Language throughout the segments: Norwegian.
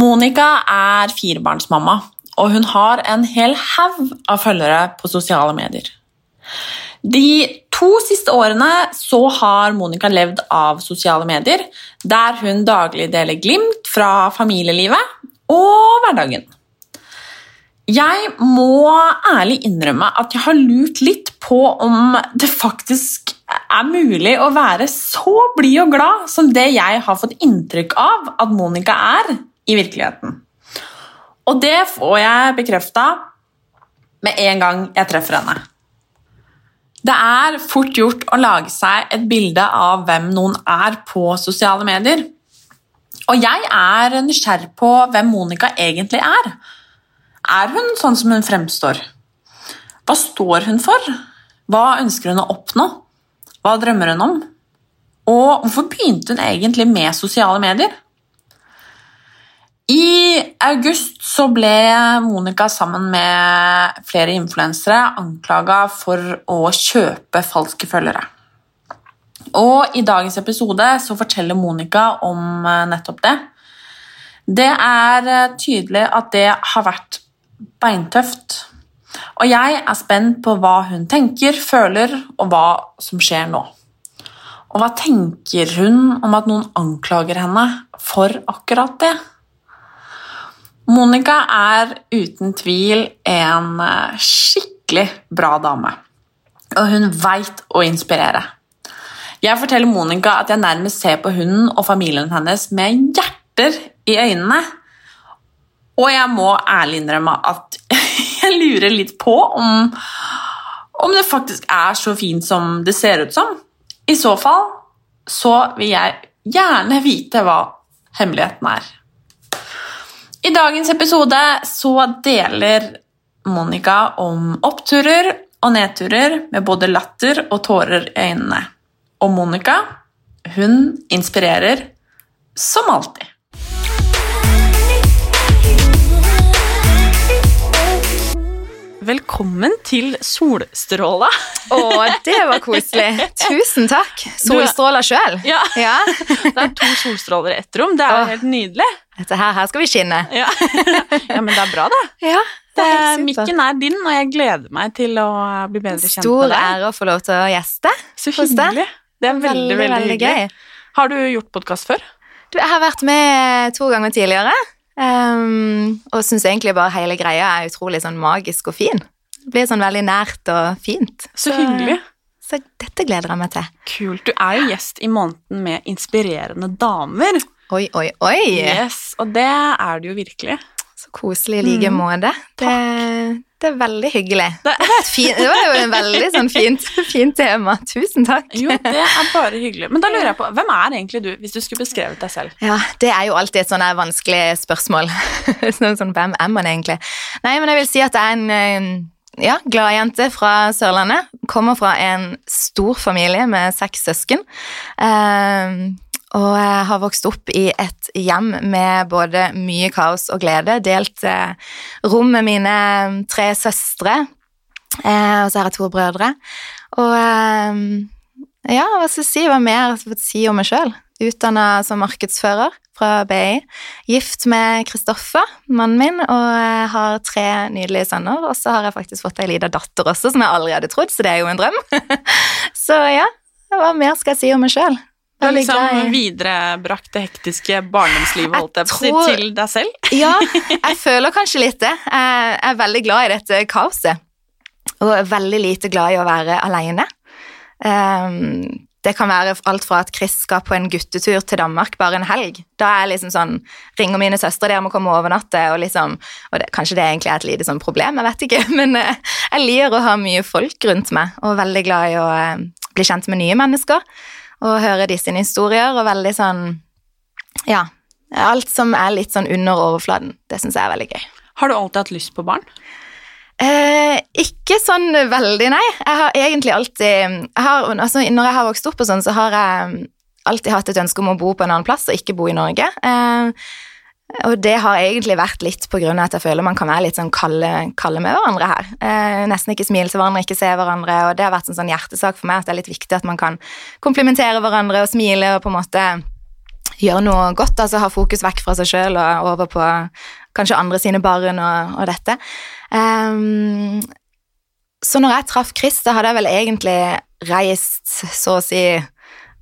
Monica er firebarnsmamma, og hun har en hel haug av følgere på sosiale medier. De to siste årene så har Monica levd av sosiale medier, der hun daglig deler glimt fra familielivet og hverdagen. Jeg må ærlig innrømme at jeg har lurt litt på om det faktisk er mulig å være så blid og glad som det jeg har fått inntrykk av at Monica er i virkeligheten. Og det får jeg bekrefta med en gang jeg treffer henne. Det er fort gjort å lage seg et bilde av hvem noen er på sosiale medier. Og jeg er nysgjerrig på hvem Monica egentlig er. Er hun sånn som hun fremstår? Hva står hun for? Hva ønsker hun å oppnå? Hva drømmer hun om? Og hvorfor begynte hun egentlig med sosiale medier? I august så ble Monica sammen med flere influensere anklaga for å kjøpe falske følgere. Og I dagens episode så forteller Monica om eh, nettopp det. Det er eh, tydelig at det har vært beintøft. Og jeg er spent på hva hun tenker, føler, og hva som skjer nå. Og hva tenker hun om at noen anklager henne for akkurat det? Monica er uten tvil en eh, skikkelig bra dame, og hun veit å inspirere. Jeg forteller Monica at jeg nærmest ser på hunden og familien hennes med hjerter i øynene. Og jeg må ærlig innrømme at jeg lurer litt på om, om det faktisk er så fint som det ser ut som. I så fall så vil jeg gjerne vite hva hemmeligheten er. I dagens episode så deler Monica om oppturer og nedturer med både latter og tårer i øynene. Og Monica, hun inspirerer som alltid. Velkommen til Solstråla. Å, det var koselig. Tusen takk. Solstråla sjøl. Ja. Ja. Det er to solstråler i ett rom. Det er Åh. helt nydelig. Dette her, her skal vi skinne. Ja. ja, men det er bra, da. Ja, det er helt Eh. Mikken er din, og jeg gleder meg til å bli bedre kjent Stor med deg. Stor ære å få lov til å gjeste. Så hyggelig. Det er veldig, veldig, hyggelig. Har du gjort podkast før? Du, jeg har vært med to ganger tidligere, ehm, og syns egentlig bare hele greia er utrolig sånn magisk og fin. Det blir sånn veldig nært og fint. Så hyggelig. Så dette gleder jeg meg til. Kult. Du er jo gjest i måneden med inspirerende damer. Oi, oi, oi! Yes, Og det er du jo virkelig. Så koselig i like Mm. måte. Det, det er veldig hyggelig. Det- fin, det var jo en veldig sånn fint, fint tema. Tusen takk. Jo, det er bare hyggelig. Men da lurer jeg på, hvem er egentlig du, hvis du skulle beskrevet deg selv? Ja, det er jo alltid et sånn vanskelig spørsmål. sånn, sånn, hvem er man egentlig? Nei, men jeg vil si at jeg er en eh, ja, gladjente fra Sørlandet. Kommer fra en stor familie med seks søsken. Eh, og jeg har vokst opp i et hjem med både mye kaos og glede. Delt eh, rom med mine tre søstre, eh, og så har jeg to brødre. Og eh, ja, hva skal jeg si? Hva mer skal jeg si om meg sjøl? Utdanna som markedsfører fra BI. Gift med Kristoffer, mannen min, og har tre nydelige sønner. Og så har jeg faktisk fått ei lita datter også, som jeg aldri hadde trodd, så det er jo en drøm. så ja, hva mer skal jeg si om meg sjøl? Du har liksom viderebrakt det hektiske barndomslivet holdt jeg på tror- til deg selv. Ja, jeg føler kanskje litt det. Jeg er veldig glad i dette kaoset. Og er veldig lite glad i å være alene. Ehm, det kan være alt fra at Chris skal på en guttetur til Danmark bare en helg. Da er jeg liksom sånn Ringer mine søstre, dere må komme og overnatte, og liksom og det, Kanskje det egentlig er et lite sånn problem, jeg vet ikke, men eh, jeg liker å ha mye folk rundt meg, og er veldig glad i å eh, bli kjent med nye mennesker og høre de sine historier, og veldig sånn Ja. Alt som er litt sånn under overflaten, det syns jeg er veldig gøy. Har du alltid hatt lyst på barn? Eh, ikke sånn veldig, nei. Jeg har egentlig alltid jeg har, altså, Når jeg har vokst opp, og sånn, så har jeg alltid hatt et ønske om å bo på en annen plass og ikke bo i Norge. Eh, og det har egentlig vært litt på grunn av at jeg føler man kan være litt sånn kalde, kalde med hverandre her. Eh, nesten ikke smile til hverandre, ikke se hverandre, og det har vært en sånn hjertesak for meg at det er litt viktig at man kan komplimentere hverandre og smile og på en måte gjøre noe godt, altså ha fokus vekk fra seg sjøl og over på kanskje andre sine barn og, og dette. Um, så når jeg traff Chris, da hadde jeg vel egentlig reist så å si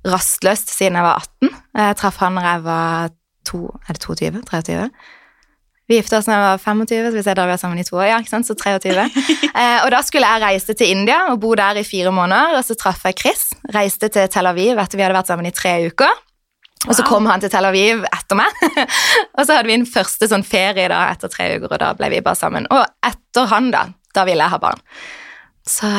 rastløst siden jeg var 18. Jeg traff han når jeg var to, er det 22? 23? Vi gifta oss da jeg var 25, så vi ser da vi er sammen i to år, ja, ikke sant? så 23. eh, og da skulle jeg reise til India og bo der i fire måneder, og så traff jeg Chris. Reiste til Tel Aviv etter vi hadde vært sammen i tre uker. Og så kom han til Tel Aviv etter meg. og så hadde vi en første sånn ferie da etter tre uker, og da ble vi bare sammen. Og etter han, da, da ville jeg ha barn. Så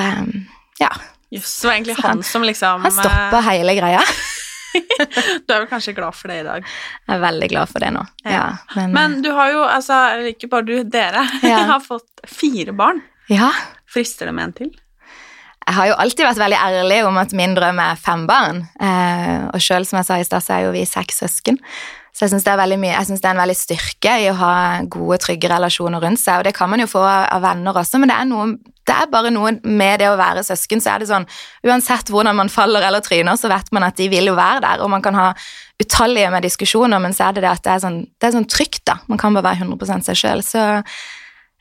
ja. Jøss, det var egentlig han, han som liksom Han stoppa eh, hele greia. du er vel kanskje glad for det i dag? Jeg er veldig glad for det nå. Ja. Ja, men, men, du har jo, altså, ikke bare du, dere, ja. har fått fire barn. Ja. Frister det med en til? Jeg har jo alltid vært veldig ærlig om at min drøm er fem barn. Eh, og sjøl, som jeg sa i stad, så er jo vi seks søsken. Så jeg syns det, det, er en veldig styrke i å ha gode, trygge relasjoner rundt seg. Og det kan man jo få av venner også, men det er, noe, det er bare noe med det å være søsken. Så er det sånn uansett hvordan man faller eller tryner, så vet man at de vil jo være der. Og man kan ha utallige med diskusjoner, men så er det det at det er sånn, det er sånn trygt, da. Man kan bare være 100% seg sjøl. Så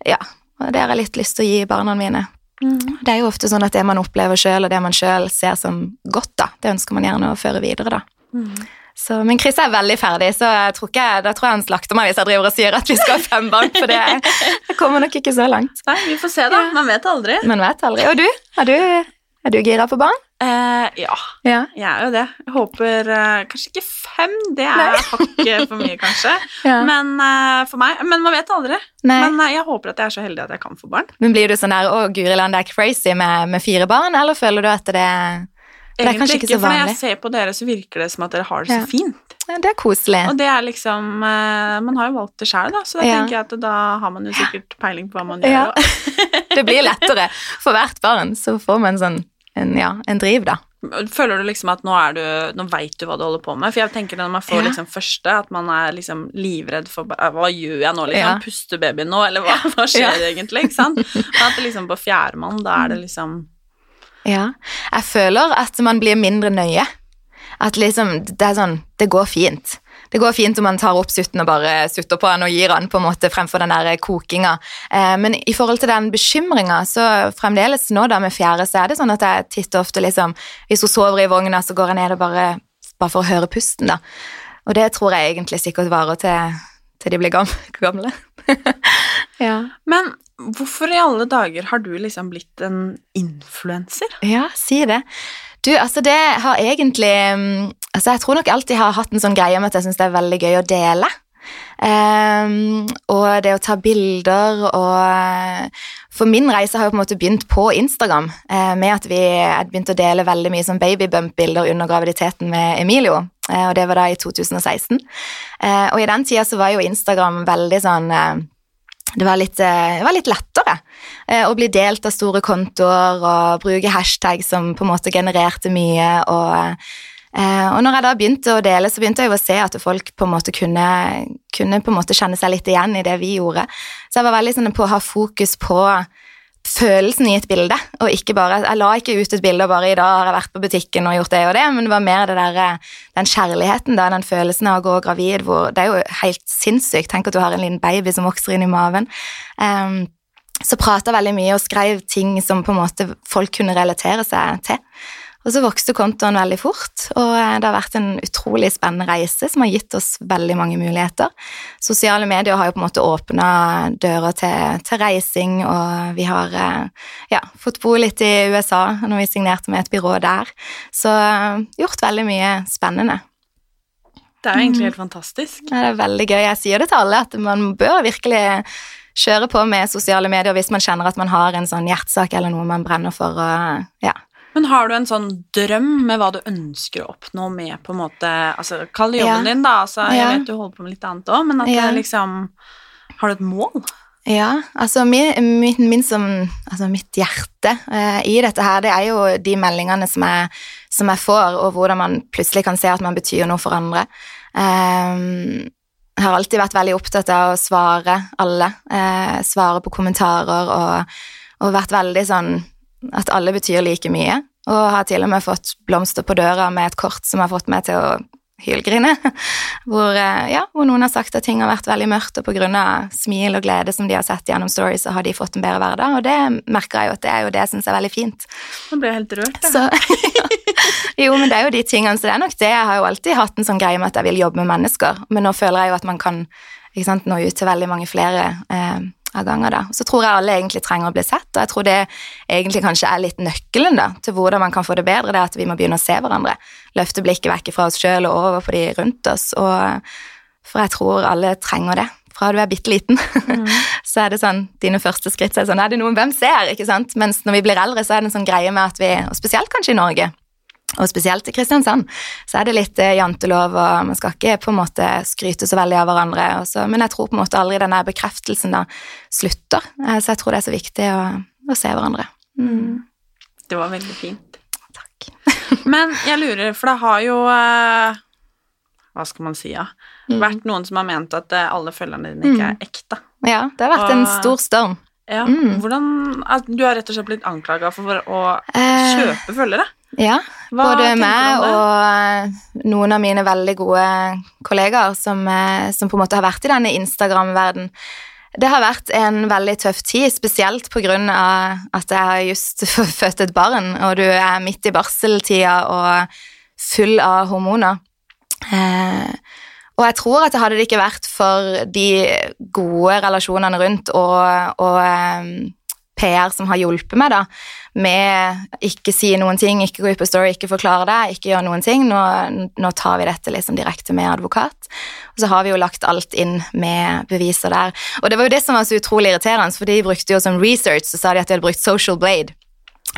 ja. Og det har jeg litt lyst til å gi barna mine. Mm. Det er jo ofte sånn at det man opplever sjøl, og det man sjøl ser som godt, da, det ønsker man gjerne å føre videre, da. Mm. Så, men Chris er veldig ferdig, så jeg tror ikke, da tror jeg han slakter meg hvis jeg driver og sier at vi skal ha fem barn, for det jeg kommer nok ikke så langt. Nei, Vi får se, da. Man vet aldri. Man vet aldri. Og du? Er du, er du gira på barn? Eh, ja. ja, jeg er jo det. Jeg håper eh, Kanskje ikke fem, det er hakket for mye, kanskje. ja. Men eh, for meg Men man vet aldri. Nei. Men eh, jeg håper at jeg er så heldig at jeg kan få barn. Men Blir du sånn der 'Å, guri land, det er crazy med, med, fire barn', eller føler du at det, det er ikke, ikke? For når jeg ser på dere, så virker det som at dere har det så fint. Ja, det er koselig. Og det er liksom eh, Man har jo valgt det sjøl, da, så da tenker jeg at da har man jo sikkert peiling på hva man gjør. det blir lettere. For hvert barn så får man sånn en, ja, en driv, da. Føler du liksom at nå, er du, nå veit du hva du holder på med? For jeg tenker når man får ja. liksom første, at man er liksom livredd for Hva gjør jeg nå, liksom? Ja. Puster babyen nå, eller hva, hva skjer ja. egentlig? Ikke sant? Men at liksom på fjerdemann, da er det liksom Ja. Jeg føler at man blir mindre nøye. At liksom Det er sånn Det går fint det går fint om man tar opp sutten og bare sutter på den og gir den på en måte fremfor den der kokinga. Eh, men i forhold til den bekymringa, så fremdeles nå da med fjerde, så er det sånn at jeg titter ofte liksom Hvis hun sover i vogna, så går jeg ned og bare, bare for å høre pusten, da. Og det tror jeg egentlig sikkert varer til, til de blir gamle. ja. Men hvorfor i alle dager har du liksom blitt en influenser? Ja, si det. Du, altså det har egentlig mm, altså Jeg tror nok alltid har hatt en sånn greie med at jeg syns det er veldig gøy å dele. Um, og det å ta bilder og For min reise har jo på en måte begynt på Instagram uh, med at vi begynte å dele veldig mye sånn babybump-bilder under graviditeten med Emilio. Uh, og det var da i 2016. Uh, og i den tida så var jo Instagram veldig sånn det var, litt, det var litt, lettere å bli delt av store kontoer og bruke hashtag som på en måte genererte mye. og Eh, og når jeg da begynte å dele, så begynte jeg å se at folk på en måte kunne, kunne en måte kjenne seg litt igjen i det vi gjorde. Så jeg var veldig sånn på å ha fokus på følelsen i et bilde, og ikke bare Jeg la ikke ut et bilde og bare 'i dag har jeg vært på butikken og gjort det og det', men det var mer det der, den kjærligheten, da, den følelsen av å gå gravid, hvor Det er jo helt sinnssykt. Tenk at du har en liten baby som vokser inn i maven. Um, så prata veldig mye og skrev ting som på en måte folk kunne relatere seg til. Og så vokste kontoen veldig fort, og det har vært en utrolig spennende reise som har gitt oss veldig mange muligheter. Sosiale medier har jo på en måte åpna dører til, til, reising, og vi har eh, ja, fått bo litt i USA når vi signerte med et byrå der. Så eh, gjort veldig mye spennende. Det er egentlig helt fantastisk. Ja, det er veldig gøy. Jeg sier det til alle, at man bør virkelig kjøre på med sosiale medier hvis man kjenner at man har en sånn hjertesak eller noe man brenner for. Og, ja, men har du en sånn drøm med hva du ønsker å oppnå med på en måte altså Kall det jobben ja. din, da. Altså, jeg vet du holder på med litt annet òg, men at ja. det liksom Har du et mål? Ja, altså min, min, min som, altså mitt hjerte eh, i dette her, det er jo de meldingene som jeg, som jeg, får, og hvordan man plutselig kan se at man betyr noe for andre. Um, jeg har alltid vært veldig opptatt av å svare alle, eh, svare på kommentarer og, og vært veldig sånn at alle betyr like mye. Og har til og med fått blomster på døra med et kort som har fått meg til å hylgrine. Hvor, eh, ja, hvor, noen har sagt at ting har vært veldig mørkt, og pga. smil og glede som de har sett gjennom stories, så har de fått en bedre hverdag. Og det merker jeg jo at det er jo det jeg syns er veldig fint. Nå ble jeg helt rørt, da. Så, jo, men det er jo de tingene. Så det er nok det. Jeg har jo alltid hatt en sånn greie med at jeg vil jobbe med mennesker, men nå føler jeg jo at man kan sant, nå ut til veldig mange flere. Eh, av ganger. da. Så tror jeg alle egentlig trenger å bli sett, og jeg tror det egentlig kanskje er litt nøkkelen da, til hvordan man kan få det bedre, det at vi må begynne å se hverandre. Løfte blikket vekk fra oss sjøl og over på de rundt oss. Og, for jeg tror alle trenger det. Fra du er bitte liten, mm. så er det sånn dine første skritt så er det sånn Er det noen hvem ser? ikke sant? Mens når vi blir eldre, så er det en sånn greie med at vi, og spesielt kanskje i Norge, og spesielt i Kristiansand så er det litt eh, jantelov, og man skal ikke på en måte skryte så veldig av hverandre. Også, men jeg tror på en måte aldri denne bekreftelsen da slutter. Eh, så jeg tror det er så viktig å, å se hverandre. Mm. Det var veldig fint. Takk. men jeg lurer, for det har jo eh, Hva skal man si, ja? Mm. Vært noen som har ment at alle følgerne dine ikke er mm. ekte. Ja, det har vært og, en stor storm. Ja, mm. hvordan Du har rett og slett blitt anklaga for å kjøpe følgere? Ja, Hva både meg og eh, noen av mine veldig gode kollegaer som, eh, som på en måte har vært i denne Instagram-verden. Det har vært en veldig tøff tid, spesielt av at jeg har just født et barn, og du er midt i barseltida og full av hormoner. Eh, og jeg tror at det hadde det ikke vært for de gode relasjonene rundt og, og PR som har hjulpet meg, da, med ikke si noen ting, ikke gå ut på Story, ikke forklare det, ikke gjøre noen ting. Nå, nå tar vi dette liksom direkte med advokat. Og så har vi jo lagt alt inn med beviser der. Og det var jo det som var så utrolig irriterende, for de brukte jo som research, så sa de at de hadde brukt Social Blade.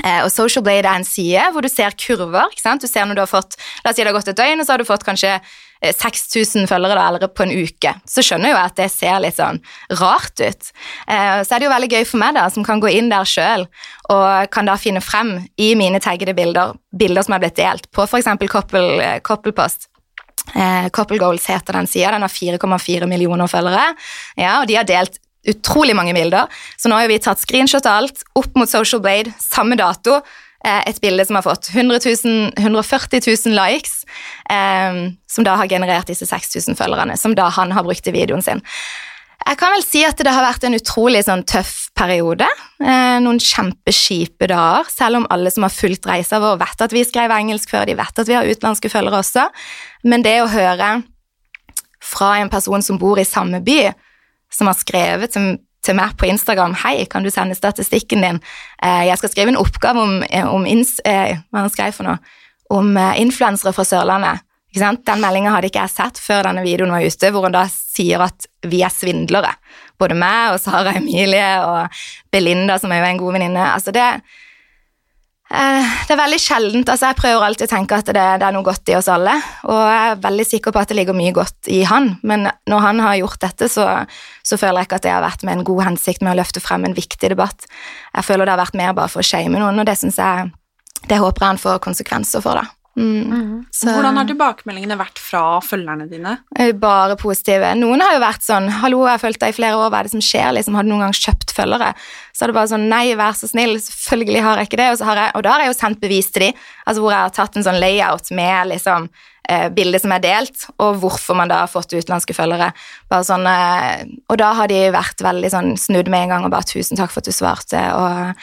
Eh, og Social Blade er en side hvor du ser kurver. ikke sant? Du ser når du har fått, La oss si det har gått et døgn, og så har du fått kanskje 6000 eh, følgere da, eller på en uke. Så skjønner jeg jo at det ser litt sånn rart ut. Eh, så er det jo veldig gøy for meg, da, som kan gå inn der sjøl, og kan da finne frem i mine taggede bilder bilder som er blitt delt på f.eks. Koppelpost. Eh, Couple Goals heter den sida. Den har 4,4 millioner følgere. Ja, og de har delt utrolig mange bilder. Så nå har vi tatt screenshot av alt, opp mot Social Blade, samme dato. Eh, et bilde som har fått 100 000, 140 000 likes, eh, som da har generert disse 6000 følgerne, som da han har brukt i videoen sin. Jeg kan vel si at det har vært en utrolig sånn, tøff periode. Eh, noen kjempeskipe dager, selv om alle som har fulgt reisa vår, vet at vi skrev engelsk før, de vet at vi har utenlandske følgere også. Men det å høre fra en person som bor i samme by, som har skrevet til, til meg på Instagram Hei, kan du sende statistikken din? Eh, jeg skal skrive en oppgave om, eh, om eh, hva han skrev for noe, om influensere fra Sørlandet. Den meldinga hadde ikke jeg sett før denne videoen var ute, hvor hun da sier at vi er svindlere. Både meg og Sara Emilie og Belinda, som er jo en god venninne. Altså det, det er veldig sjeldent. altså Jeg prøver alltid å tenke at det, det, er noe godt i oss alle. Og jeg er veldig sikker på at det ligger mye godt i han. Men når han har gjort dette, så, så føler jeg ikke at det har vært med en god hensikt med å løfte frem en viktig debatt. Jeg føler det har vært mer bare for å shame noen, og det jeg det håper jeg han får konsekvenser for. da. Mm. Mm. Hvordan har tilbakemeldingene vært fra følgerne dine? Eh, bare positive. Noen har jo vært sånn 'Hallo, jeg har fulgt deg i flere år, hva er det som skjer?' liksom, Har du noen gang kjøpt følgere? Så er det bare sånn 'Nei, vær så snill, selvfølgelig har jeg ikke det.' Og, jeg, og da har jeg jo sendt bevis til dem, altså hvor jeg har tatt en sånn layout med liksom eh, bildet som er delt, og hvorfor man da har fått utenlandske følgere. Bare sånn, eh, og da har de vært veldig sånn snudd med en gang og bare 'tusen takk for at du svarte', og,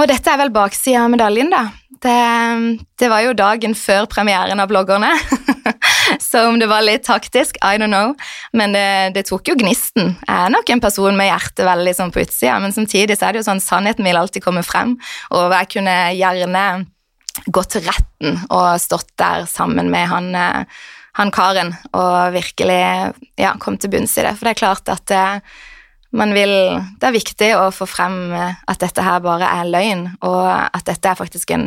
og dette er vel baksida av medaljen, da. Det, det, var jo dagen før premieren av bloggerne, så om det var litt taktisk, I don't know. Men det, det, tok jo gnisten. Jeg er nok en person med hjertet veldig sånn på utsida, men samtidig så er det jo sånn sannheten vil alltid komme frem, og jeg kunne gjerne gått til retten og stått der sammen med han, han karen og virkelig ja, kom til bunns i det. For det er klart at Man vil, det er viktig å få frem eh, at dette her bare er løgn, og at dette er faktisk en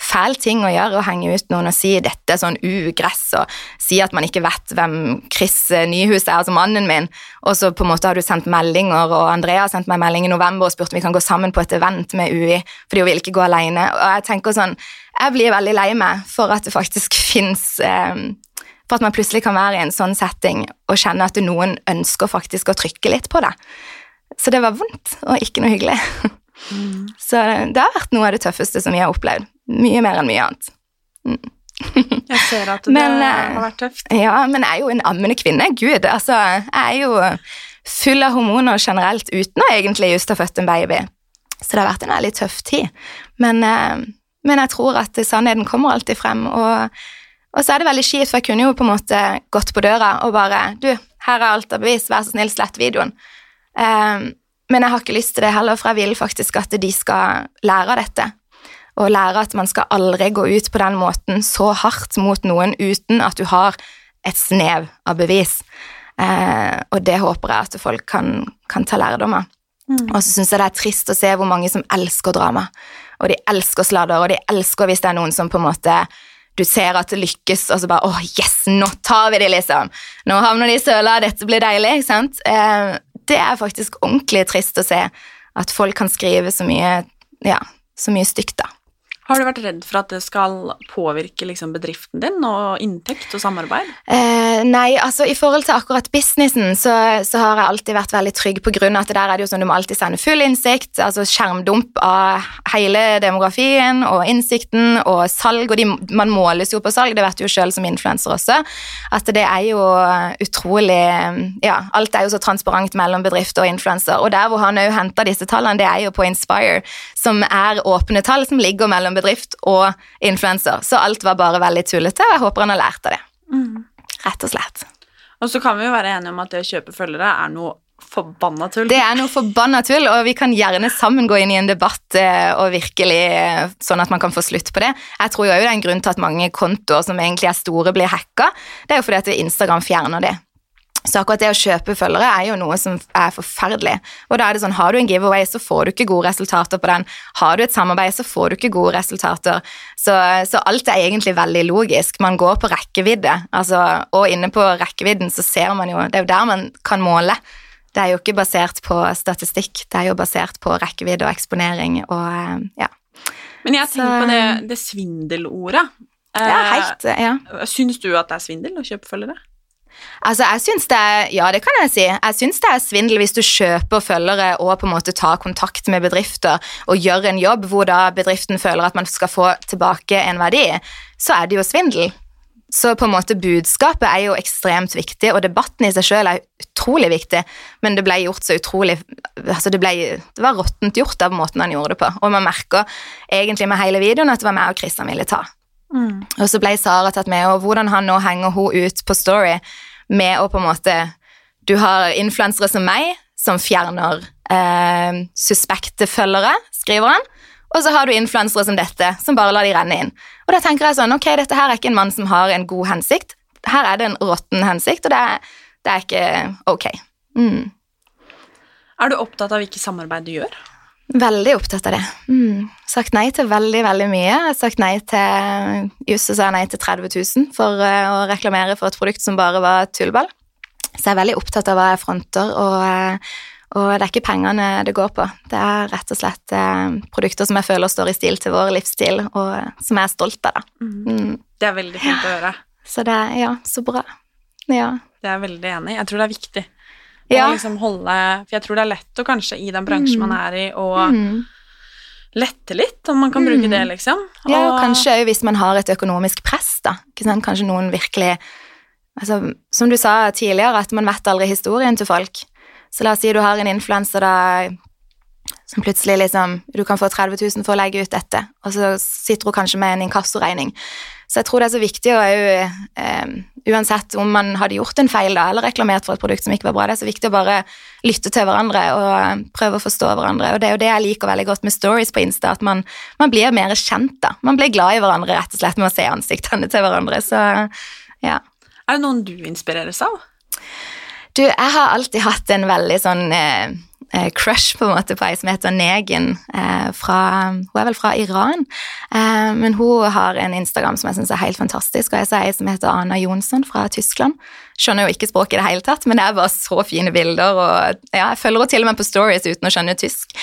fæl ting å gjøre, å henge ut noen og si dette er sånn ugress, og si at man ikke vet hvem Chris eh, Nyhus er, altså mannen min, og så på en måte har du sendt meldinger, og Andrea har sendt meg melding i november og spurt om vi kan gå sammen på et event med UI, fordi hun vil ikke gå alene. Og jeg tenker sånn, jeg blir veldig lei meg for at det faktisk fins eh, for at man plutselig kan være i en sånn setting og kjenne at noen ønsker faktisk å trykke litt på det. Så det var vondt og ikke noe hyggelig. Mm. Så det har vært noe av det tøffeste som vi har opplevd. Mye mer enn mye annet. Mm. jeg ser at det men, eh, har vært tøft. Ja, men jeg er jo en ammende kvinne. Gud, altså. Jeg er jo full av hormoner generelt uten å egentlig just ha født en baby. Så det har vært en veldig tøff tid. Men, eh, men jeg tror at sannheten kommer alltid frem. og og så er det veldig kjipt, for jeg kunne jo på en måte gått på døra og bare Du, her er alt av bevis, vær så snill, slett videoen. Um, men jeg har ikke lyst til det heller, for jeg vil faktisk at de skal lære av dette. Og lære at man skal aldri gå ut på den måten så hardt mot noen uten at du har et snev av bevis. Uh, og det håper jeg at folk kan, kan ta lærdom av. Mm. Og så syns jeg det er trist å se hvor mange som elsker drama. Og de elsker sladder, og de elsker hvis det er noen som på en måte du ser at det lykkes, og så bare åh, yes, nå tar vi det, liksom. Nå havner de i søla, dette blir deilig, ikke sant. Eh, det er faktisk ordentlig trist å se at folk kan skrive så mye, ja, så mye stygt, da. Har du vært redd for at det skal påvirke liksom, bedriften din og inntekt og samarbeid? Eh, nei, altså i forhold til akkurat businessen så, så, har jeg alltid vært veldig trygg på grunn av at der er det jo sånn du må alltid sende full innsikt, altså skjermdump av hele demografien og innsikten og salg, og de, man måles jo på salg, det vet du jo sjøl som influenser også, at det er jo utrolig Ja, alt er jo så transparent mellom bedrifter og influenser, og der hvor han òg henter disse tallene, det er jo på Inspire, som er åpne tall som ligger mellom bedrift og influenser. Så alt var bare veldig tullete, og jeg håper han har lært av det. Mm. Rett og slett. Og så kan vi jo være enige om at det å kjøpe følgere er noe forbanna tull. Det er noe forbanna tull, og vi kan gjerne sammen gå inn i en debatt eh, og virkelig eh, sånn at man kan få slutt på det. Jeg tror jo det er en grunn til at mange kontoer som egentlig er store, blir hacka. Det er jo fordi at Instagram fjerner det. Så akkurat det å kjøpe følgere er jo noe som er forferdelig. Og da er det sånn, Har du en giveaway, så får du ikke gode resultater på den. Har du et samarbeid, så får du ikke gode resultater. Så, så alt er egentlig veldig logisk. Man går på rekkevidde, altså, og inne på rekkevidden så ser man jo Det er jo der man kan måle. Det er jo ikke basert på statistikk, det er jo basert på rekkevidde og eksponering og eh, ja. Men jeg tenker på det, det svindelordet. Ja, helt, ja. Syns du at det er svindel å kjøpe følgere? Altså, jeg syns det er Ja, det kan jeg si. Jeg syns det er svindel hvis du kjøper følgere og på en måte tar kontakt med bedrifter og gjør en jobb hvor da bedriften føler at man skal få tilbake en verdi, så er det jo svindel. Så på en måte budskapet er jo ekstremt viktig, og debatten i seg sjøl er utrolig viktig, men det ble gjort så utrolig altså det, ble, det var råttent gjort av måten han gjorde det på, og man merker egentlig med hele videoen at det var meg og Kristian ville ta. Mm. Og så ble Sara tatt med, og hvordan han nå henger hun ut på Story med å på en måte Du har influensere som meg, som fjerner eh, suspekte følgere, skriver han. Og så har du influensere som dette, som bare lar de renne inn. Og da tenker jeg sånn, ok, dette her er ikke en mann som har en god hensikt. Her er det en råtten hensikt, og det er, det er ikke ok. Mm. Er du opptatt av hvilket samarbeid du gjør? Veldig opptatt av det. Mm. Sagt nei til veldig veldig mye. Jeg har sagt nei til Just så sa nei til 30 000 for uh, å reklamere for et produkt som bare var tullball. Så jeg er veldig opptatt av hva jeg fronter, og, uh, og, det er ikke pengene det går på. Det er rett og slett uh, produkter som jeg føler står i stil til vår livsstil, og som jeg er stolt av. Da. Mm. mm. Det er veldig fint å høre. Så det Ja, så bra. Ja. Det er jeg veldig enig i. Jeg tror det er viktig. Ja. Og liksom holde For jeg tror det er lett å kanskje i den bransjen mm. man er i, å mm. lette litt, om man kan bruke mm. det, liksom. Og, ja, og kanskje hvis man har et økonomisk press, da. Kanskje noen virkelig altså, Som du sa tidligere, at man vet aldri historien til folk. Så la oss si du har en influenser da som plutselig liksom Du kan få 30 000 for å legge ut dette, og så sitter hun kanskje med en inkassoregning. Så jeg tror det er så viktig å eh, uansett om man hadde gjort en feil da, eller reklamert for et produkt som ikke var bra, det er så viktig å bare lytte til hverandre og prøve å forstå hverandre. Og det er jo det jeg liker veldig godt med stories på Insta, at man, man blir mer kjent, da. Man blir glad i hverandre rett og slett med å se ansiktene til hverandre, så ja. Er det noen du inspireres av? Du, jeg har alltid hatt en veldig sånn eh, eh, crush på en måte på ei som heter Negin. Eh, fra, hun er vel fra Iran, eh, men hun har en Instagram som jeg syns er helt fantastisk. Og jeg ser ei som heter Ana Jonsson fra Tyskland. Skjønner jo ikke språket i det hele tatt, men det er bare så fine bilder. og ja, Jeg følger henne til og med på stories uten å skjønne tysk.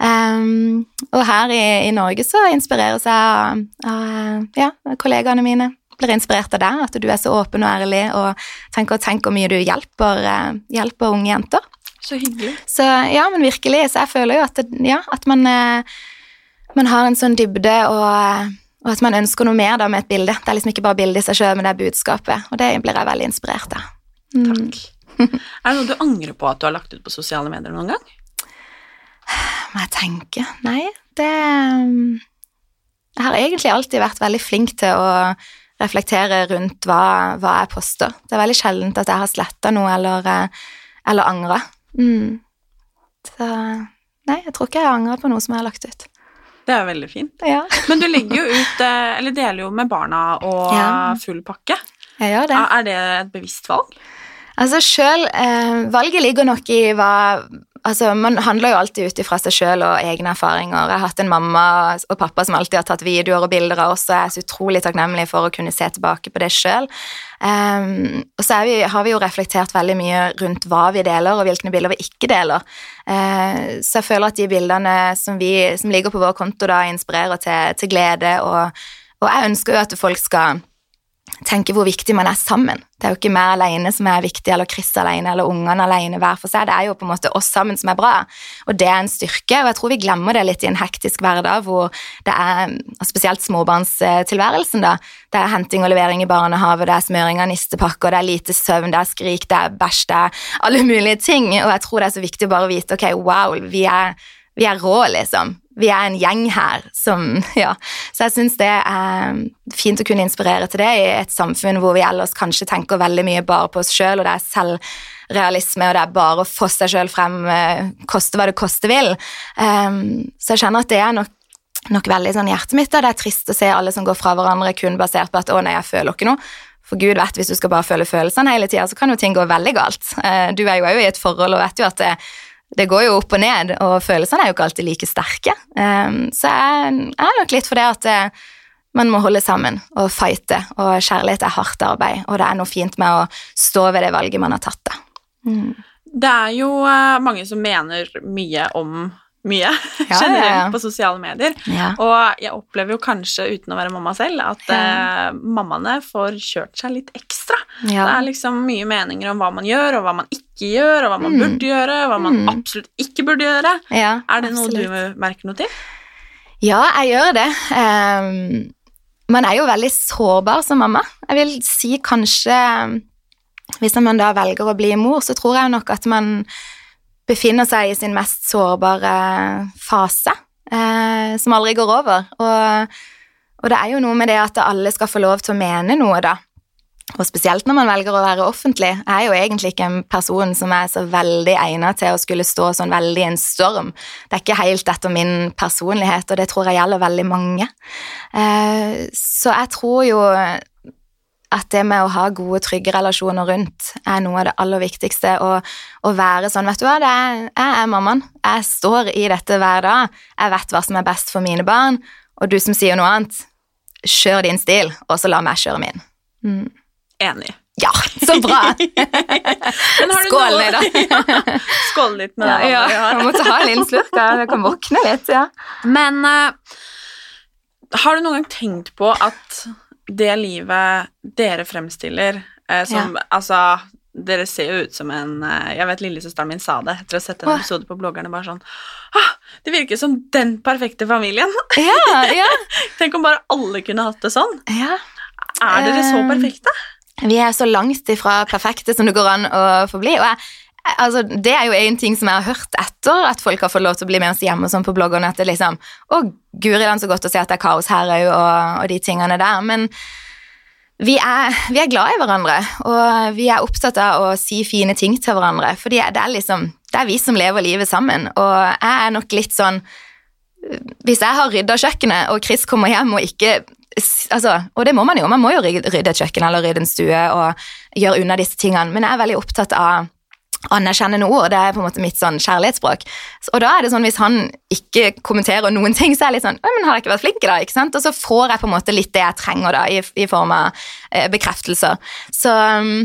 Um, og her i, i, Norge så inspireres jeg av, av ja, kollegaene mine blir inspirert av deg, at du er så åpen og ærlig og tenker, tenker hvor mye du hjelper, eh, hjelper, unge jenter. Så hyggelig. Så ja, men virkelig. Så jeg føler jo at, det, ja, at man, eh, man, har en sånn dybde og, og, at man ønsker noe mer da med et bilde. Det er liksom ikke bare bildet i seg sjøl, men det er budskapet. Og det blir jeg veldig inspirert av. Mm. Takk. er det noe du angrer på at du har lagt ut på sosiale medier noen gang? Må jeg tenke Nei, det mm, Jeg har egentlig alltid vært veldig flink til å reflektere rundt hva, hva, jeg poster. Det er veldig sjeldent at jeg har sletta noe eller, eh, eller angra. Mm. Så nei, jeg tror ikke jeg angrer på noe som jeg har lagt ut. Det er veldig fint. Ja. Men du legger jo ut, eh, eller deler jo med barna og ja. full pakke. Jeg gjør det. Er det et bevisst valg? Altså sjøl eh, Valget ligger nok i hva altså, Man handler jo alltid ut ifra seg sjøl og egne erfaringer. Jeg har hatt en mamma og pappa som alltid har tatt videoer og bilder av oss, og jeg er så utrolig takknemlig for å kunne se tilbake på det sjøl. Um, ehm, og så vi, har vi jo reflektert veldig mye rundt hva vi deler, og hvilke bilder vi ikke deler. Uh, så jeg føler at de bildene som, vi, som ligger på vår konto, da inspirerer til, til glede, og, og jeg ønsker jo at folk skal tenker hvor viktig man er sammen. Det er jo ikke meg alene som er viktig, eller Chris alene, eller ungene alene hver for seg. Det er jo på en måte oss sammen som er bra, og det er en styrke. Og jeg tror vi glemmer det litt i en hektisk hverdag hvor det er spesielt småbarnstilværelsen, da. Det er henting og levering i barnehage, det er smøring av nistepakker, det er lite søvn, det er skrik, det er bæsj, det er alle mulige ting. Og jeg tror det er så viktig å bare vite ok, wow, vi er, vi er rå, liksom vi er en gjeng her som Ja. Så jeg syns det er fint å kunne inspirere til det i et samfunn hvor vi ellers kanskje tenker veldig mye bare på oss sjøl, og det er selvrealisme, og det er bare å få seg sjøl frem, eh, koste hva det koste vil. Um, så jeg kjenner at det er nok, nok veldig sånn hjertet mitt, og det er trist å se alle som går fra hverandre kun basert på at 'å nei, jeg føler ikke noe'. For Gud vet, hvis du skal bare føle følelsene hele tida, så kan jo ting gå veldig galt. Uh, du er jo òg i et forhold og vet jo at det, det går jo opp og ned, og følelsene er jo ikke alltid like sterke. Um, så jeg, er nok litt for det at eh, man må holde sammen og fighte, og kjærlighet er hardt arbeid, og det er noe fint med å stå ved det valget man har tatt. Mm. Det er jo uh, mange som mener mye om mye ja, generelt på sosiale medier. Og jeg opplever jo kanskje, uten å være mamma selv, at uh, mammaene får kjørt seg litt ekstra. Det er liksom mye meninger om hva man gjør, og hva man ikke gjør, og hva man mm. burde gjøre, og hva man mm. absolutt ikke burde gjøre. er det noe absolutt. du merker noe til? Ja, jeg gjør det. Um, man er jo veldig sårbar som mamma. Jeg vil si kanskje Hvis man da velger å bli mor, så tror jeg nok at man befinner seg i sin mest sårbare fase, eh, som aldri går over. Og, og, det er jo noe med det at alle skal få lov til å mene noe, da. Og spesielt når man velger å være offentlig. Jeg er jo egentlig ikke en person som er så veldig egnet til å skulle stå sånn veldig i en storm. Det er ikke helt etter min personlighet, og det tror jeg gjelder veldig mange. Eh, så jeg tror jo at det med å ha gode, trygge relasjoner rundt er noe av det aller viktigste. Å være sånn, vet du hva, er, jeg er mammaen. Jeg står i dette hver dag. Jeg vet hva som er best for mine barn. Og du som sier noe annet, kjør din stil, og så la meg kjøre min. Mm. Enig. Ja, så bra! Skål, da. ja, skål litt med det. Ja, ja. Jeg måtte ha en liten slurk. Jeg kan våkne litt. ja. Men uh, har du noen gang tenkt på at det livet dere fremstiller eh, som ja. Altså, dere ser jo ut som en eh, Jeg vet lillesøsteren min sa det etter å ha sett en episode på bloggerne. bare sånn ah, Det virker som den perfekte familien! Ja, ja. Tenk om bare alle kunne hatt det sånn. Ja. Er dere så eh, perfekte? Vi er så langt ifra perfekte som det går an å få bli. Og jeg, altså, det er jo en ting som jeg har hørt etter at folk har fått lov til å bli med oss hjemme sånn på bloggerne, at det liksom Å, guri land, så godt å se at det er kaos her òg, og, og, de tingene der. Men vi er, vi er glad i hverandre, og vi er opptatt av å si fine ting til hverandre. For det er liksom Det er vi som lever livet sammen, og jeg er nok litt sånn Hvis jeg har rydda kjøkkenet, og Chris kommer hjem og ikke altså, og det må man jo, man må jo rydde et kjøkken eller rydde en stue og gjøre unna disse tingene, men jeg er veldig opptatt av anerkjenne ord. det er på en måte mitt sånn kjærlighetsspråk. Og da er det sånn, hvis han ikke kommenterer noen ting, så er jeg litt sånn men har jeg ikke vært flink i dag? ikke sant? Og så får jeg på en måte litt det jeg trenger da, i, i form av eh, bekreftelser. Så um,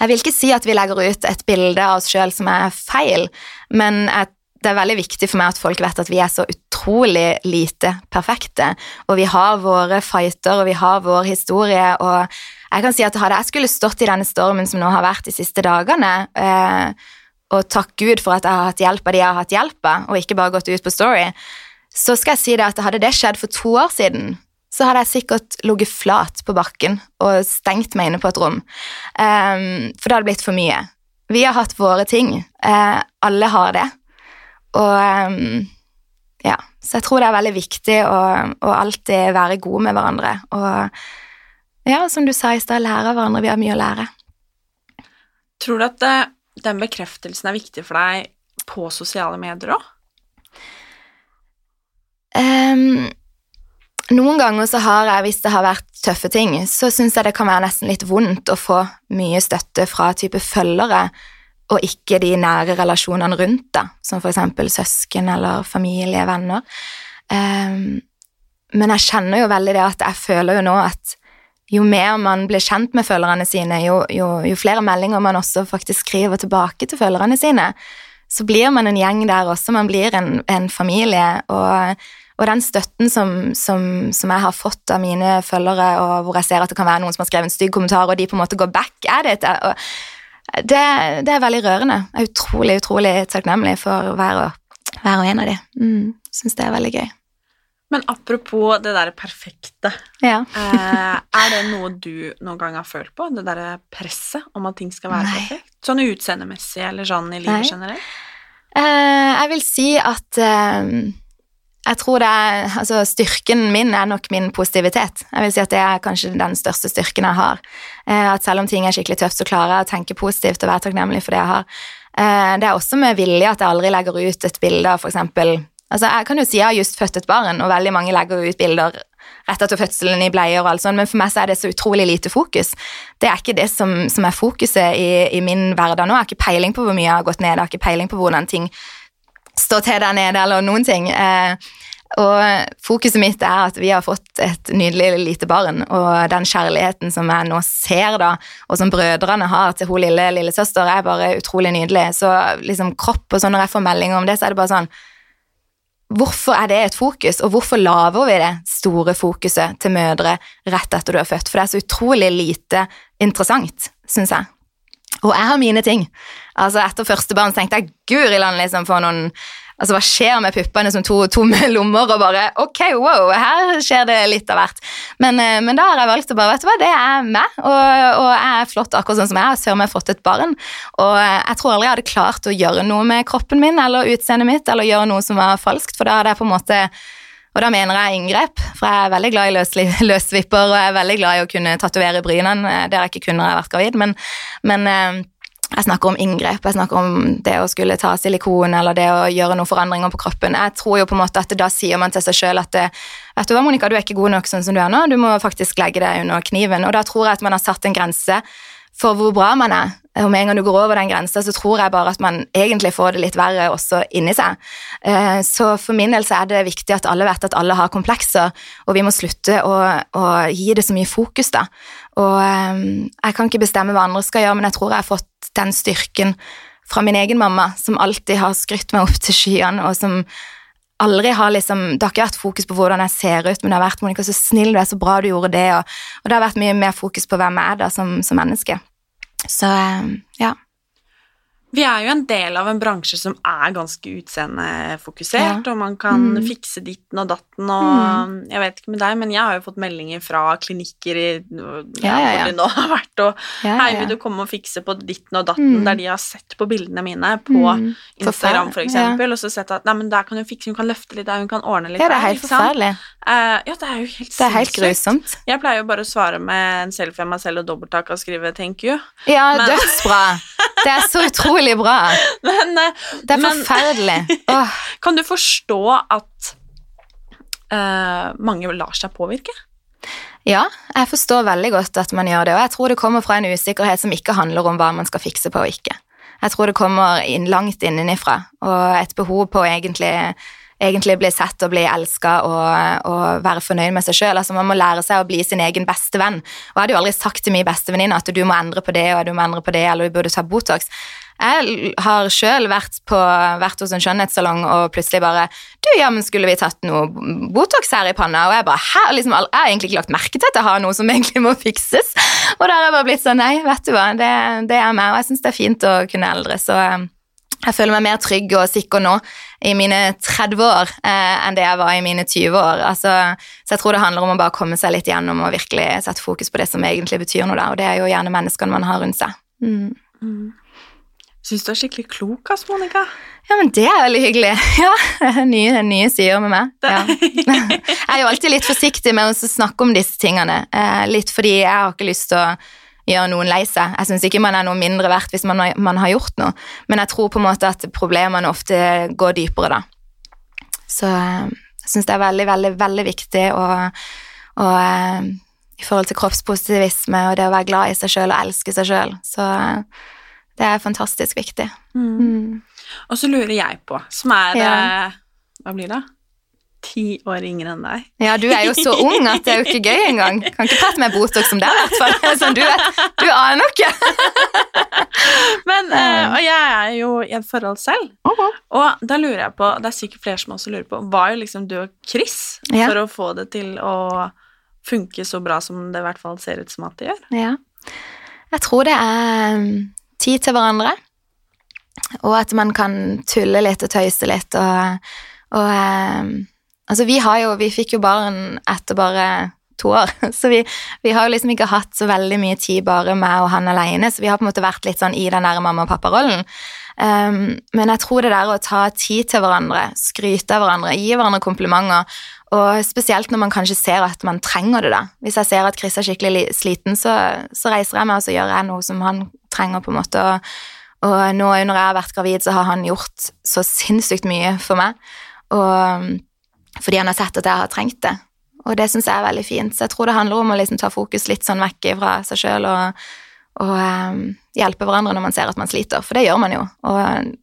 jeg vil ikke si at vi legger ut et bilde av oss sjøl som er feil, men jeg, det er veldig viktig for meg at folk vet at vi er så utrolig lite perfekte, og vi har våre fighter, og vi har vår historie, og jeg kan si at hadde jeg skulle stått i denne stormen som nå har vært de siste dagene, eh, og takk Gud for at jeg har hatt hjelp av de jeg har hatt hjelp av, og ikke bare gått ut på Story, så skal jeg si det at hadde det skjedd for to år siden, så hadde jeg sikkert ligget flat på bakken og stengt meg inne på et rom. Um, for det hadde blitt for mye. Vi har hatt våre ting. Uh, alle har det. Og um, ja, så jeg tror det er veldig viktig å, å alltid være god med hverandre. Og ja, som du sa i stad, lære av hverandre. Vi har mye å lære. Tror du at eh, den bekreftelsen er viktig for deg på sosiale medier òg? Um, noen ganger så har jeg, hvis det har vært tøffe ting, så syns jeg det kan være nesten litt vondt å få mye støtte fra type følgere, og ikke de nære relasjonene rundt, da, som eksempel søsken eller familie, venner. Um, men jeg kjenner jo veldig det at jeg føler jo nå at jo mer man blir kjent med følgerne sine, jo, jo, jo, flere meldinger man også faktisk skriver tilbake til følgerne sine, så blir man en gjeng der også. Man blir en, en familie. Og, og, den støtten som, som, som, jeg har fått av mine følgere, og hvor jeg ser at det kan være noen som har skrevet en stygg kommentar, og de på en måte går back at it, det, det er veldig rørende. Jeg er utrolig, utrolig takknemlig for hver og, hver og en av de. Mm, Syns det er veldig gøy. Men apropos det derre perfekte. Ja. eh, er det noe du noen gang har følt på? Det derre presset om at ting skal være Nei. perfekt? Sånn utseendemessig eller sånn i livet Nei. generelt? Uh, jeg vil si at uh, jeg tror det er Altså, styrken min er nok min positivitet. Jeg vil si at det er kanskje den største styrken jeg har. Uh, at selv om ting er skikkelig tøft, så klarer jeg å tenke positivt og være takknemlig for det jeg har. Det er også med vilje at jeg aldri legger ut et bilde av f.eks. Altså, jeg kan jo si jeg har just født et barn, og veldig mange legger ut bilder rett etter fødselen i bleier og alt sånt, men for meg så er det så utrolig lite fokus. Det er ikke det som, som er fokuset i, i, min hverdag nå. Jeg har ikke peiling på hvor mye jeg har gått ned, jeg har ikke peiling på hvordan ting står til der nede, eller noen ting. Eh, og fokuset mitt er at vi har fått et nydelig lite barn, og den kjærligheten som jeg nå ser, da, og som brødrene har til hun lille lillesøster, er bare utrolig nydelig. Så liksom kropp og sånn, når jeg får meldinger om det, så er det bare sånn Hvorfor er det et fokus, og hvorfor lager vi det store fokuset til mødre rett etter du er født? For det er så utrolig lite interessant, syns jeg. Og jeg har mine ting. Altså Etter første barn tenkte jeg guri land, liksom, for noen Altså, hva skjer med puppene som to tomme lommer, og bare Ok, wow, her skjer det litt av hvert. Men, eh, men da har jeg valgt å bare Vet du hva, det er meg, og, og jeg er flott akkurat sånn som jeg er. Før vi har fått et barn. Og jeg tror aldri jeg hadde klart å gjøre noe med kroppen min eller utseendet mitt, eller gjøre noe som var falskt, for da hadde jeg på en måte og da mener jeg inngrep, for jeg er veldig glad i løsvipper, og jeg er veldig glad i å kunne tatovere brynene. Det har jeg ikke kunnet når jeg har vært gravid, men, men eh, jeg snakker om inngrep, jeg snakker om det å skulle ta silikon eller det å gjøre noen forandringer på kroppen. Jeg tror jo på en måte at da sier man til seg sjøl at det, vet du hva, Monica, du er ikke god nok sånn som du er nå, du må faktisk legge deg under kniven. Og da tror jeg at man har satt en grense for hvor bra man er. Og med en gang du går over den grensa, så tror jeg bare at man egentlig får det litt verre også inni seg. Eh, så for min del så er det viktig at alle vet at alle har komplekser, og vi må slutte å, å gi det så mye fokus, da. Og eh, jeg kan ikke bestemme hva andre skal gjøre, men jeg tror jeg har fått den styrken fra min egen mamma, som alltid har skrytt meg opp til skyene, og som aldri har liksom Det har ikke vært fokus på hvordan jeg ser ut, men det har vært Monica, så snill du er, så bra du gjorde det, og, og det har vært mye mer fokus på hvem jeg er da som, som menneske. Så ja. Vi er jo en del av en bransje som er ganske utseendefokusert, ja. og man kan mm. fikse ditten og datten og mm. Jeg vet ikke med deg, men jeg har jo fått meldinger fra klinikker i ja, ja, hvor de nå har vært, og Hei, vil du komme og fikse på ditten og datten, mm. der de har sett på bildene mine på mm. Instagram, for eksempel, og så sett at Nei, men der kan hun fikse, hun kan løfte litt der, hun kan ordne litt Ja, det er helt forferdelig. Uh, ja, det er jo helt Det er helt grusomt. Jeg pleier jo bare å svare med en selfie av meg selv og dobbelttak og skrive 'thank you'. Ja, men... dødsbra. Det er så utrolig bra. Men, eh, det er forferdelig. Oh. Kan du forstå at uh, mange lar seg påvirke? Ja, jeg forstår veldig godt at man gjør det, og jeg tror det kommer fra en usikkerhet som ikke handler om hva man skal fikse på og ikke. Jeg tror det kommer inn, langt innenifra, og et behov på å egentlig, egentlig bli sett og bli elska og, og, være fornøyd med seg sjøl. Altså, man må lære seg å bli sin egen beste venn. Og jeg hadde jo aldri sagt til min bestevenninne at du må endre på det og du må endre på det, eller du burde ta Botox. Jeg har sjøl vært, vært, hos en skjønnhetssalong og plutselig bare Du, ja, men skulle vi tatt noe Botox her i panna? Og jeg bare Hæ? Liksom, jeg har egentlig ikke lagt merke til at jeg har noe som egentlig må fikses. Og da har jeg bare blitt sånn Nei, vet du hva, det, det er meg, og jeg syns det er fint å kunne eldre, så um, jeg føler meg mer trygg og sikker nå i mine 30 år eh, enn det jeg var i mine 20 år. Altså, så jeg tror det handler om å bare komme seg litt gjennom og virkelig sette fokus på det som egentlig betyr noe, da, og det er jo gjerne menneskene man har rundt seg. Mm. Mm. Syns du er skikkelig klok, ass, Monica. Ja, men det er veldig hyggelig. Ja, nye, nye sider med meg. Ja. Jeg er jo alltid litt forsiktig med å snakke om disse tingene, eh, litt fordi jeg har ikke lyst til å gjøre noen lei seg. Jeg syns ikke man er noe mindre verdt hvis man, man, har gjort noe, men jeg tror på en måte at problemene ofte går dypere, da. Så eh, jeg syns det er veldig, veldig, veldig viktig å, å eh, I forhold til kroppspositivisme og det å være glad i seg sjøl og elske seg sjøl, så det er fantastisk viktig. Mm. Mm. Og så lurer jeg på, som er ja. Hva blir det? Ti år yngre enn deg. Ja, du er jo så ung at det er jo ikke gøy engang. Kan ikke prate med Botox om det, i hvert fall. Sånn, du, du aner ikke. Men, uh, og jeg er jo i et forhold selv, okay. og da lurer jeg på Det er sikkert flere som også lurer på Var jo liksom du og Chris ja. for å få det til å funke så bra som det i hvert fall ser ut som at det gjør? Ja. Jeg tror det er tid til hverandre. Og at man kan tulle litt og tøyse litt og, og eh, Altså, vi har jo Vi fikk jo barn etter bare to år, så vi, vi, har jo liksom ikke hatt så veldig mye tid bare med og han alene, så vi har på en måte vært litt sånn i den der mamma og pappa-rollen. Um, men jeg tror det der å ta tid til hverandre, skryte av hverandre, gi hverandre komplimenter, og spesielt når man kanskje ser at man trenger det, da. Hvis jeg ser at Chris er skikkelig sliten, så, så reiser jeg meg og så gjør jeg noe som han trenger, på en måte. Og, og nå når jeg har vært gravid, så har han gjort så sinnssykt mye for meg. Og fordi han har sett at jeg har trengt det. Og det syns jeg er veldig fint. Så jeg tror det handler om å liksom ta fokus litt sånn vekk fra seg sjøl og, og um, hjelpe hverandre når man ser at man sliter, for det gjør man jo. Og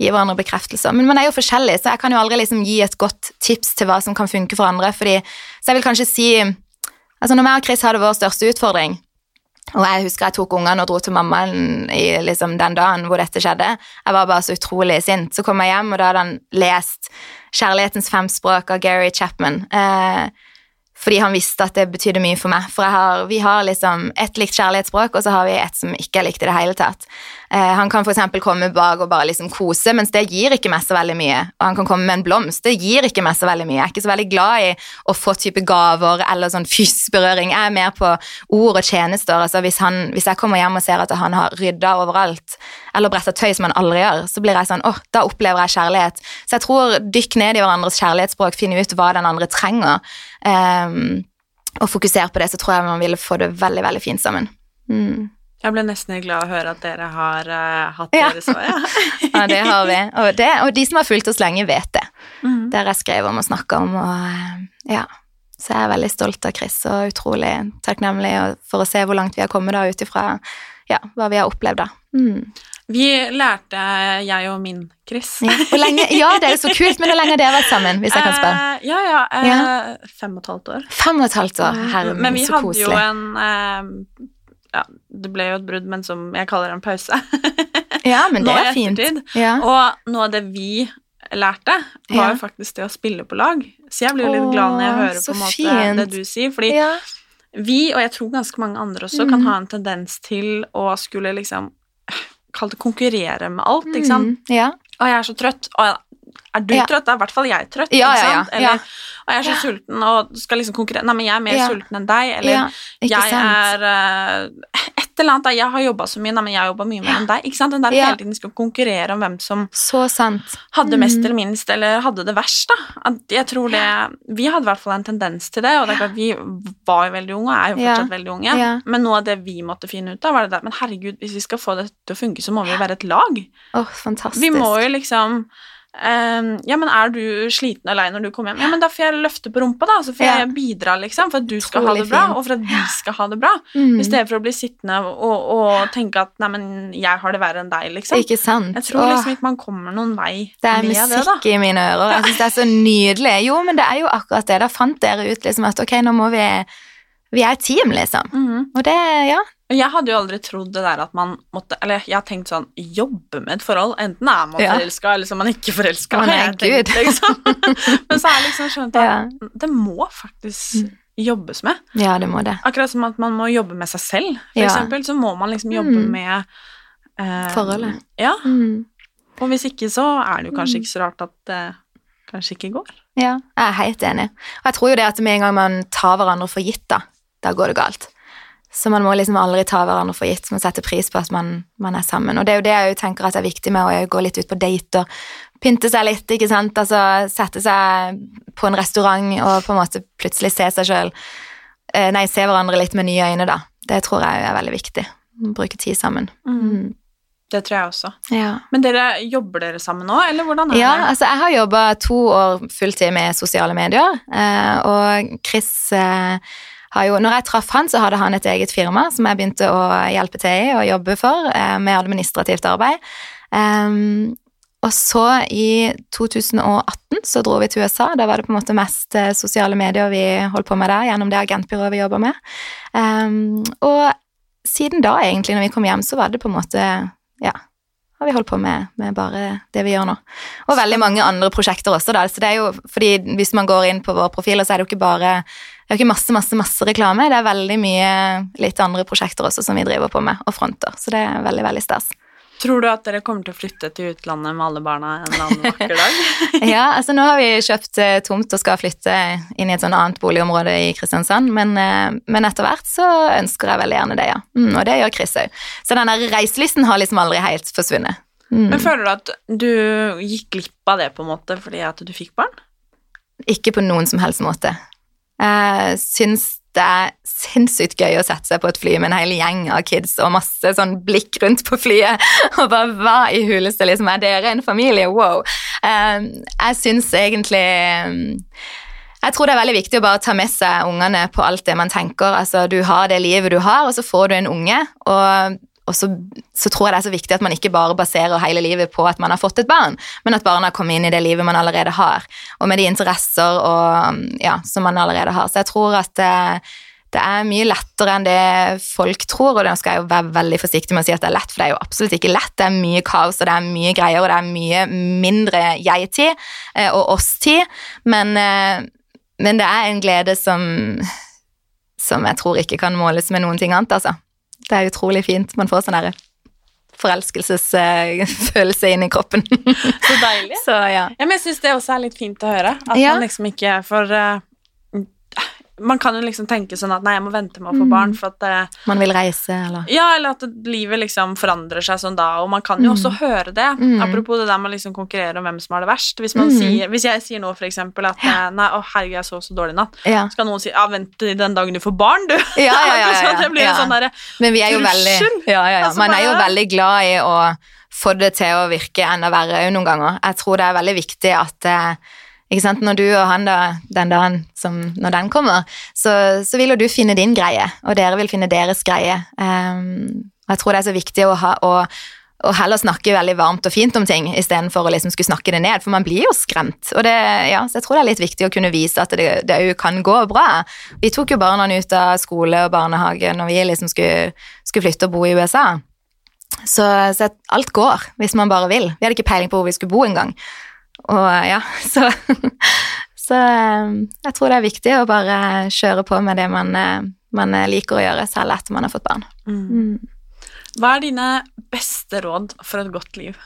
gi hverandre bekreftelser. Men man er jo forskjellig, så jeg kan jo aldri liksom gi et godt tips til hva som kan funke for andre. Fordi, så jeg vil kanskje si altså Når jeg og Chris hadde vår største utfordring, og jeg husker jeg tok ungene og dro til mammaen i liksom den dagen hvor dette skjedde. Jeg var bare så utrolig sint. Så kom jeg hjem, og da hadde han lest 'Kjærlighetens fem språk' av Gary Chapman. Eh, fordi han visste at det betydde mye for meg. For har, vi har liksom ett likt kjærlighetsspråk, og så har vi et som ikke er likt i det hele tatt. Eh, han kan f.eks. komme bak og bare liksom kose, mens det gir ikke meg så veldig mye. Og han kan komme med en blomst, det gir ikke meg så veldig mye. Jeg er ikke så veldig glad i å få type gaver eller sånn fysisk berøring. Jeg er mer på ord og tjenester. Altså hvis, han, hvis jeg kommer hjem og ser at han har rydda overalt, eller bretta tøy som han aldri gjør, så blir jeg sånn åh, da opplever jeg kjærlighet. Så jeg tror dykk ned i hverandres kjærlighetsspråk, finne ut hva den andre trenger. Um, og fokusere på det, så tror jeg man ville få det veldig, veldig fint sammen. Mm. Jeg ble nesten glad å høre at dere har uh, hatt ja. dere så, ja. ja, det har vi. Og, det, og, de som har fulgt oss lenge, vet det. Mm. Det har jeg skrevet om og snakka om, og eh, ja. Så jeg er veldig stolt av Chris og utrolig takknemlig for å se hvor langt vi har kommet da ut ifra ja, hva vi har opplevd da. Mm. Vi lærte, jeg og min Chris ja. Lenge, ja, det er jo så kult, men hvor lenge har dere vært sammen? hvis jeg kan spørre? Uh, ja, ja, uh, ja, Fem og et halvt år. Fem og et halvt år, herre min, så koselig. Men vi hadde jo en uh, Ja, det ble jo et brudd, men som jeg kaller en pause. ja, men det er fint. Ja. Og noe av det vi lærte, var jo faktisk det å spille på lag. Så jeg blir jo litt glad når jeg hører på en måte det du sier, fordi vi, og jeg tror ganske mange andre også, mm. kan ha en tendens til å skulle liksom Kall det konkurrere med alt, ikke sant. Mm, ja. Og jeg er så trøtt. Og er du ja. trøtt? Da er i hvert fall jeg trøtt. Ja, ikke sant? Eller, og jeg er så sulten og skal liksom konkurrere Nei, men jeg er mer sulten enn deg. Eller jeg sant? er uh, et eller annet da, Jeg har jobba så mye, nei, men jeg har jobba mye mer enn deg. Ikke sant? Den der hele tiden skal konkurrere om hvem som hadde mest mm. eller minst, eller hadde det verst, da. Jeg tror det Vi hadde i hvert fall en tendens til det, og det er klart vi var jo veldig unge, og er jo fortsatt veldig unge, men noe av det vi måtte finne ut av, var det der Men herregud, hvis vi skal få det til å funke, så må vi jo være et lag. Oh, fantastisk. Vi må jo liksom ehm, Ja, men er du sliten og lei når du kommer hjem? Ja, men da får jeg løfte på rumpa, da. Så får Ja. jeg bidra, liksom. For at du skal ha det bra, fint. og for at vi skal ha det bra. Mm. I stedet for å bli sittende og, og tenke at nei, men jeg har det verre enn deg, liksom. Ikke sant? Jeg tror liksom ikke man kommer noen vei Det er det, er musikk i mine ører. Jeg synes det er så nydelig. Jo, men det er jo akkurat det. Da fant dere ut liksom at ok, nå må vi Vi er et team, liksom. Mm. Og det, ja. Jeg hadde jo aldri trodd det der at man måtte Eller jeg har tenkt sånn Jobbe med et forhold. Enten er man Ja. forelska, eller så er man ikke forelska. Liksom. Men så har jeg liksom skjønt at Ja. Mm. det må faktisk jobbes med. ja, det må det. Akkurat som at man må jobbe med seg selv, for Ja. eksempel. Så må man liksom jobbe Mm. med eh, Forholdet. Ja. Mm. Og hvis ikke, så er det jo kanskje ikke så rart at det kanskje ikke går. Ja, jeg er helt enig. Og jeg tror jo det at med en gang man tar hverandre for gitt, da, da går det galt. Så man må liksom aldri ta hverandre for gitt, man setter pris på at man, man er sammen. Og det er jo det jeg tenker at er viktig med å gå litt ut på dater, pynte seg litt, ikke sant, altså sette seg på en restaurant og på en måte plutselig se seg selv, eh, nei, se hverandre litt med nye øyne da. Det tror jeg er veldig viktig. Bruke tid sammen. Mm. Det tror jeg også. Ja. Men dere jobber dere sammen nå, eller hvordan er Ja, det? altså jeg har jobba to år fulltid med sosiale medier, eh, og Chris eh, har jo Når jeg traff han, så hadde han et eget firma som jeg begynte å hjelpe til i og jobbe for, eh, med administrativt arbeid. Um, og så i 2018 så dro vi til USA. Da var det på en måte mest eh, sosiale medier vi holdt på med der, gjennom det agentbyrået vi jobber med. Um, og siden da, egentlig, når vi kom hjem, så var det på en måte Ja, har vi holdt på med, med bare det vi gjør nå. Og veldig mange andre prosjekter også, da. Så det er jo, fordi hvis man går inn på våre profiler, så er det jo ikke bare det er ikke masse, masse, masse reklame. Det er veldig mye litt andre prosjekter også som vi driver på med, og fronter. Så det er veldig, veldig stas. Tror du at dere kommer til å flytte til utlandet med alle barna en eller annen vakker dag? Ja, altså nå har vi kjøpt eh, tomt og skal flytte inn i et sånn annet boligområde i Kristiansand, men, eh, men etter hvert så ønsker jeg veldig gjerne det, ja. Mm, og det gjør Chris òg. Så den der reiselysten har liksom aldri helt forsvunnet. Mm. Men føler du at du gikk glipp av det på en måte fordi at du fikk barn? Ikke på noen som helst måte. Jeg syns det er sinnssykt gøy å sette seg på et fly med en hel gjeng av kids og masse sånn blikk rundt på flyet, og bare hva i huleste liksom er dere en familie? Wow. Eh, Jeg syns egentlig Jeg tror det er veldig viktig å bare ta med seg ungene på alt det man tenker. Altså, du har det livet du har, og så får du en unge, og og så, så tror jeg det er så viktig at man ikke bare baserer hele livet på at man har fått et barn, men at barna kommer inn i det livet man allerede har, og med de interesser og, ja, som man allerede har. Så jeg tror at det, det er mye lettere enn det folk tror, og da skal jeg jo være veldig forsiktig med å si at det er lett, for det er jo absolutt ikke lett. Det er mye kaos, og det er mye greier, og det er mye mindre jeg-tid eh, og oss-tid, men, eh, men det er en glede som, som jeg tror ikke kan måles med noen ting annet, altså. Det er utrolig fint. Man får sånn derre forelskelsesfølelse inn i kroppen. Så deilig. Så ja. Ja, men jeg syns det også er litt fint å høre. At Ja. man liksom ikke For eh, man kan jo liksom tenke sånn at nei, jeg må vente med å få Mm. barn, for at det, Man vil reise, eller Ja, eller at livet liksom forandrer seg sånn da, og man kan jo Mm. også høre det. Mm. Apropos det der med å liksom konkurrere om hvem som har det verst. Hvis, man Mm. sier, hvis jeg sier nå for eksempel at ja. nei, å herregud, jeg sov så dårlig i natt, Ja. så kan noen si ja, vent til den dagen du får barn, du. Ja, ja, ja, ja, det blir en sånn derre Men vi er jo veldig ja, ja, ja. Altså, Man er jo veldig glad i å få det til å virke enda verre òg noen ganger. Jeg tror det er veldig viktig at eh, ikke sant? Når du og han da, den dagen som når den kommer, så, så vil jo du finne din greie, og dere vil finne deres greie. Um, og jeg tror det er så viktig å, ha, å, å heller snakke veldig varmt og fint om ting, istedenfor å liksom skulle snakke det ned, for man blir jo skremt. Og det, ja, så jeg tror det er litt viktig å kunne vise at det, jo kan gå bra. Vi tok jo barna ut av skole og barnehage når vi liksom skulle, skulle flytte og bo i USA. Så, så alt går, hvis man bare vil. Vi hadde ikke peiling på hvor vi skulle bo engang. Og ja, så Så eh, jeg tror det er viktig å bare kjøre på med det man, eh, man liker å gjøre, selv etter man har fått barn. mm. Mm. Hva er dine beste råd for et godt liv?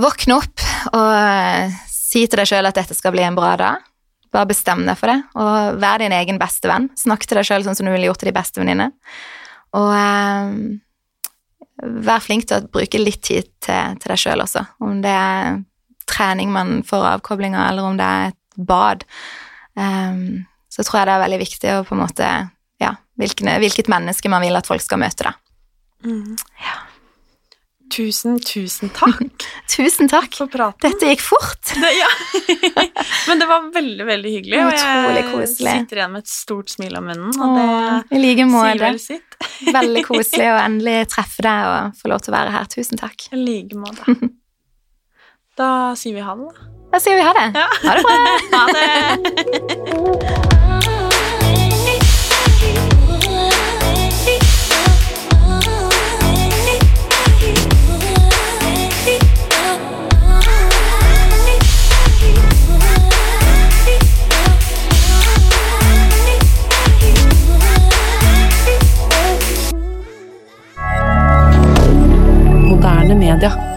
Våkne opp og eh, si til deg sjøl at dette skal bli en bra dag. Bare bestem deg for det, og vær din egen beste venn. Snakk til deg sjøl sånn som du ville gjort til de beste venninne. Og eh, vær flink til å bruke litt tid til, til deg sjøl også. Om det er trening man får avkoblinger, eller om det er et bad. Um, så tror jeg det er veldig viktig å på en måte Ja, hvilken, hvilket menneske man vil at folk skal møte da. Mm. Tusen, tusen takk Tusen takk. for praten. Dette gikk fort. Det, ja. Men det var veldig, veldig hyggelig, og jeg sitter igjen med et stort smil om munnen, og det like sier vel sitt. Veldig koselig å endelig treffe deg og få lov til å være her. Tusen takk. I like måte. Da sier vi ha det, da. Da sier vi ha det. Ja. Ha det bra. Ha det! rien.